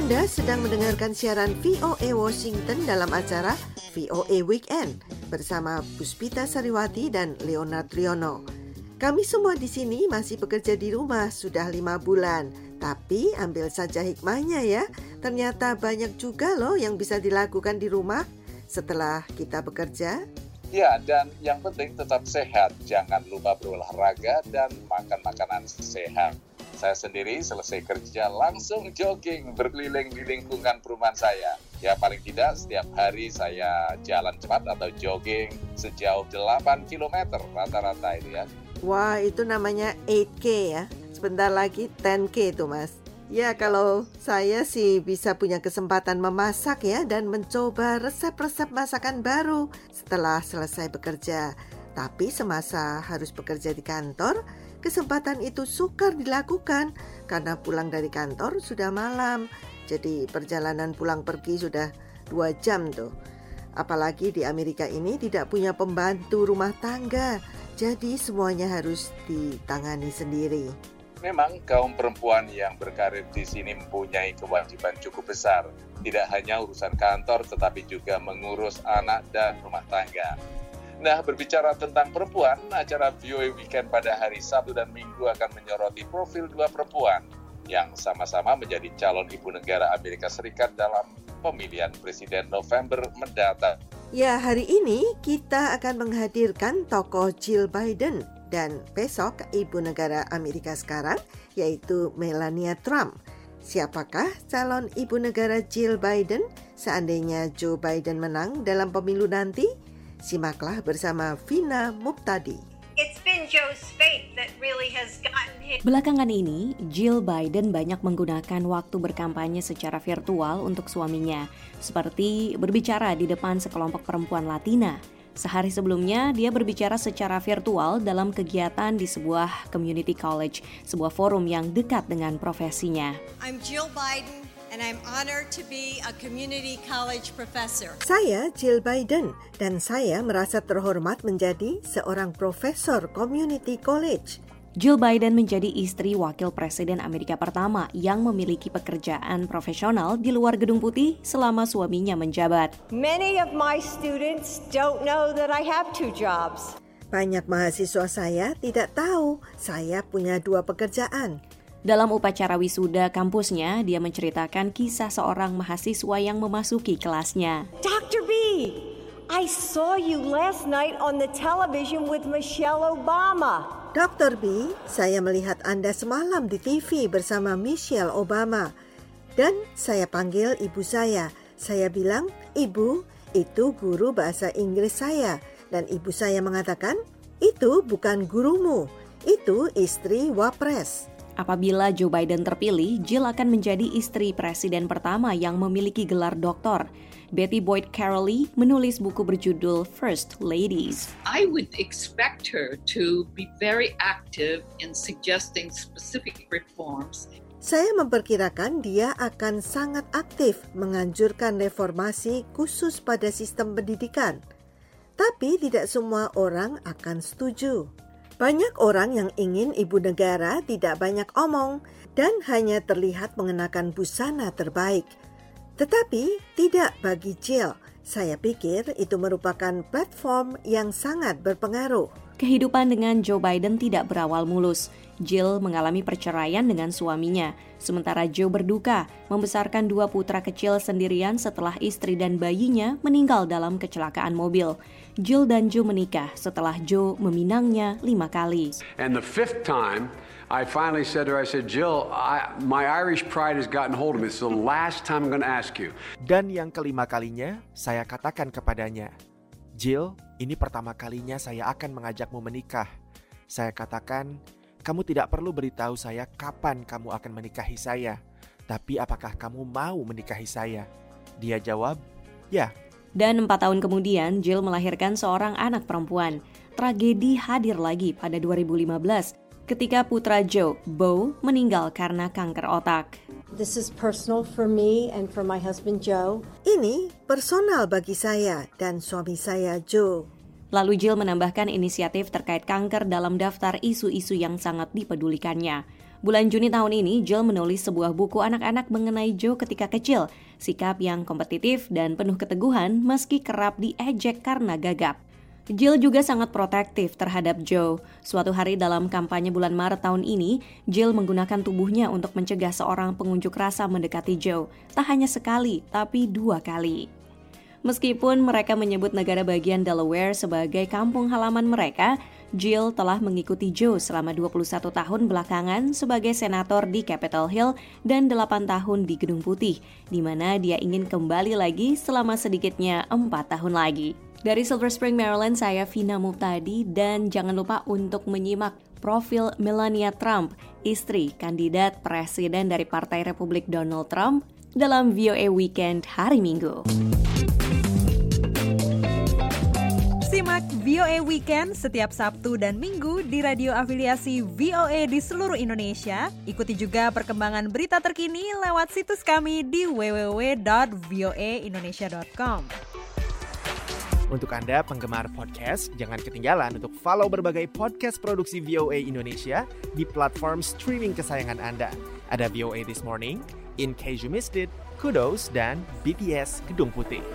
Anda sedang mendengarkan siaran VOA Washington dalam acara VOA Weekend bersama Puspita Sariwati dan Leonard Triono. Kami semua di sini masih bekerja di rumah sudah lima bulan, tapi ambil saja hikmahnya ya. Ternyata banyak juga loh yang bisa dilakukan di rumah setelah kita bekerja. Ya, dan yang penting tetap sehat. Jangan lupa berolahraga dan makan makanan sehat. Saya sendiri selesai kerja langsung jogging berkeliling di lingkungan perumahan saya. Ya paling tidak setiap hari saya jalan cepat atau jogging sejauh 8 km rata-rata itu ya. Wah itu namanya 8K ya. Sebentar lagi 10K itu mas. Ya kalau saya sih bisa punya kesempatan memasak ya dan mencoba resep-resep masakan baru setelah selesai bekerja. Tapi semasa harus bekerja di kantor, kesempatan itu sukar dilakukan karena pulang dari kantor sudah malam. Jadi perjalanan pulang pergi sudah dua jam tuh. Apalagi di Amerika ini tidak punya pembantu rumah tangga, jadi semuanya harus ditangani sendiri. Memang kaum perempuan yang berkarir di sini mempunyai kewajiban cukup besar, tidak hanya urusan kantor tetapi juga mengurus anak dan rumah tangga. Nah, berbicara tentang perempuan, acara VOA Weekend pada hari Sabtu dan Minggu akan menyoroti profil dua perempuan yang sama-sama menjadi calon ibu negara Amerika Serikat dalam pemilihan presiden November mendatang. Ya, hari ini kita akan menghadirkan tokoh Jill Biden dan besok ibu negara Amerika sekarang yaitu Melania Trump. Siapakah calon ibu negara Jill Biden seandainya Joe Biden menang dalam pemilu nanti? Simaklah bersama Vina Muktadi. Belakangan ini, Jill Biden banyak menggunakan waktu berkampanye secara virtual untuk suaminya, seperti berbicara di depan sekelompok perempuan Latina. Sehari sebelumnya, dia berbicara secara virtual dalam kegiatan di sebuah community college, sebuah forum yang dekat dengan profesinya. I'm Jill Biden, and I'm honored to be a community college professor. Saya Jill Biden dan saya merasa terhormat menjadi seorang profesor community college. Jill Biden menjadi istri wakil presiden Amerika pertama yang memiliki pekerjaan profesional di luar gedung putih selama suaminya menjabat. Many of my students don't know that I have two jobs. Banyak mahasiswa saya tidak tahu saya punya dua pekerjaan. Dalam upacara wisuda kampusnya, dia menceritakan kisah seorang mahasiswa yang memasuki kelasnya. Dr. B, I saw you last night on the television with Michelle Obama. Dr. B, saya melihat Anda semalam di TV bersama Michelle Obama. Dan saya panggil ibu saya. Saya bilang, "Ibu, itu guru bahasa Inggris saya." Dan ibu saya mengatakan, "Itu bukan gurumu, itu istri wapres." Apabila Joe Biden terpilih, Jill akan menjadi istri presiden pertama yang memiliki gelar doktor. Betty Boyd Caroli menulis buku berjudul First Ladies. I would expect her to be very active in suggesting specific reforms saya memperkirakan dia akan sangat aktif menganjurkan reformasi khusus pada sistem pendidikan. Tapi tidak semua orang akan setuju. Banyak orang yang ingin ibu negara tidak banyak omong dan hanya terlihat mengenakan busana terbaik. Tetapi tidak bagi Jill. Saya pikir itu merupakan platform yang sangat berpengaruh. Kehidupan dengan Joe Biden tidak berawal mulus. Jill mengalami perceraian dengan suaminya, sementara Joe berduka membesarkan dua putra kecil sendirian setelah istri dan bayinya meninggal dalam kecelakaan mobil. Jill dan Joe menikah setelah Joe meminangnya lima kali. And the fifth time, I finally said to her, I said, Jill, I, my Irish pride has gotten hold of me. It's the last time I'm going to ask you. Dan yang kelima kalinya, saya katakan kepadanya, Jill, ini pertama kalinya saya akan mengajakmu menikah. Saya katakan, kamu tidak perlu beritahu saya kapan kamu akan menikahi saya, tapi apakah kamu mau menikahi saya? Dia jawab, ya. Dan empat tahun kemudian, Jill melahirkan seorang anak perempuan. Tragedi hadir lagi pada 2015 ketika putra Joe, Bo, meninggal karena kanker otak. This is personal for me and for my husband Joe. Ini personal bagi saya dan suami saya Joe. Lalu Jill menambahkan inisiatif terkait kanker dalam daftar isu-isu yang sangat dipedulikannya. Bulan Juni tahun ini, Jill menulis sebuah buku anak-anak mengenai Joe ketika kecil, sikap yang kompetitif dan penuh keteguhan meski kerap diejek karena gagap. Jill juga sangat protektif terhadap Joe. Suatu hari dalam kampanye bulan Maret tahun ini, Jill menggunakan tubuhnya untuk mencegah seorang pengunjuk rasa mendekati Joe. Tak hanya sekali, tapi dua kali. Meskipun mereka menyebut negara bagian Delaware sebagai kampung halaman mereka, Jill telah mengikuti Joe selama 21 tahun belakangan sebagai senator di Capitol Hill dan 8 tahun di Gedung Putih, di mana dia ingin kembali lagi selama sedikitnya 4 tahun lagi. Dari Silver Spring, Maryland, saya Vina Muptadi dan jangan lupa untuk menyimak profil Melania Trump, istri kandidat presiden dari Partai Republik Donald Trump dalam VOA Weekend hari Minggu. Simak VOA Weekend setiap Sabtu dan Minggu di radio afiliasi VOA di seluruh Indonesia. Ikuti juga perkembangan berita terkini lewat situs kami di www.voaindonesia.com. Untuk Anda penggemar podcast, jangan ketinggalan untuk follow berbagai podcast produksi VOA Indonesia di platform streaming kesayangan Anda. Ada VOA This Morning, In Case You Missed It, Kudos, dan BTS Gedung Putih.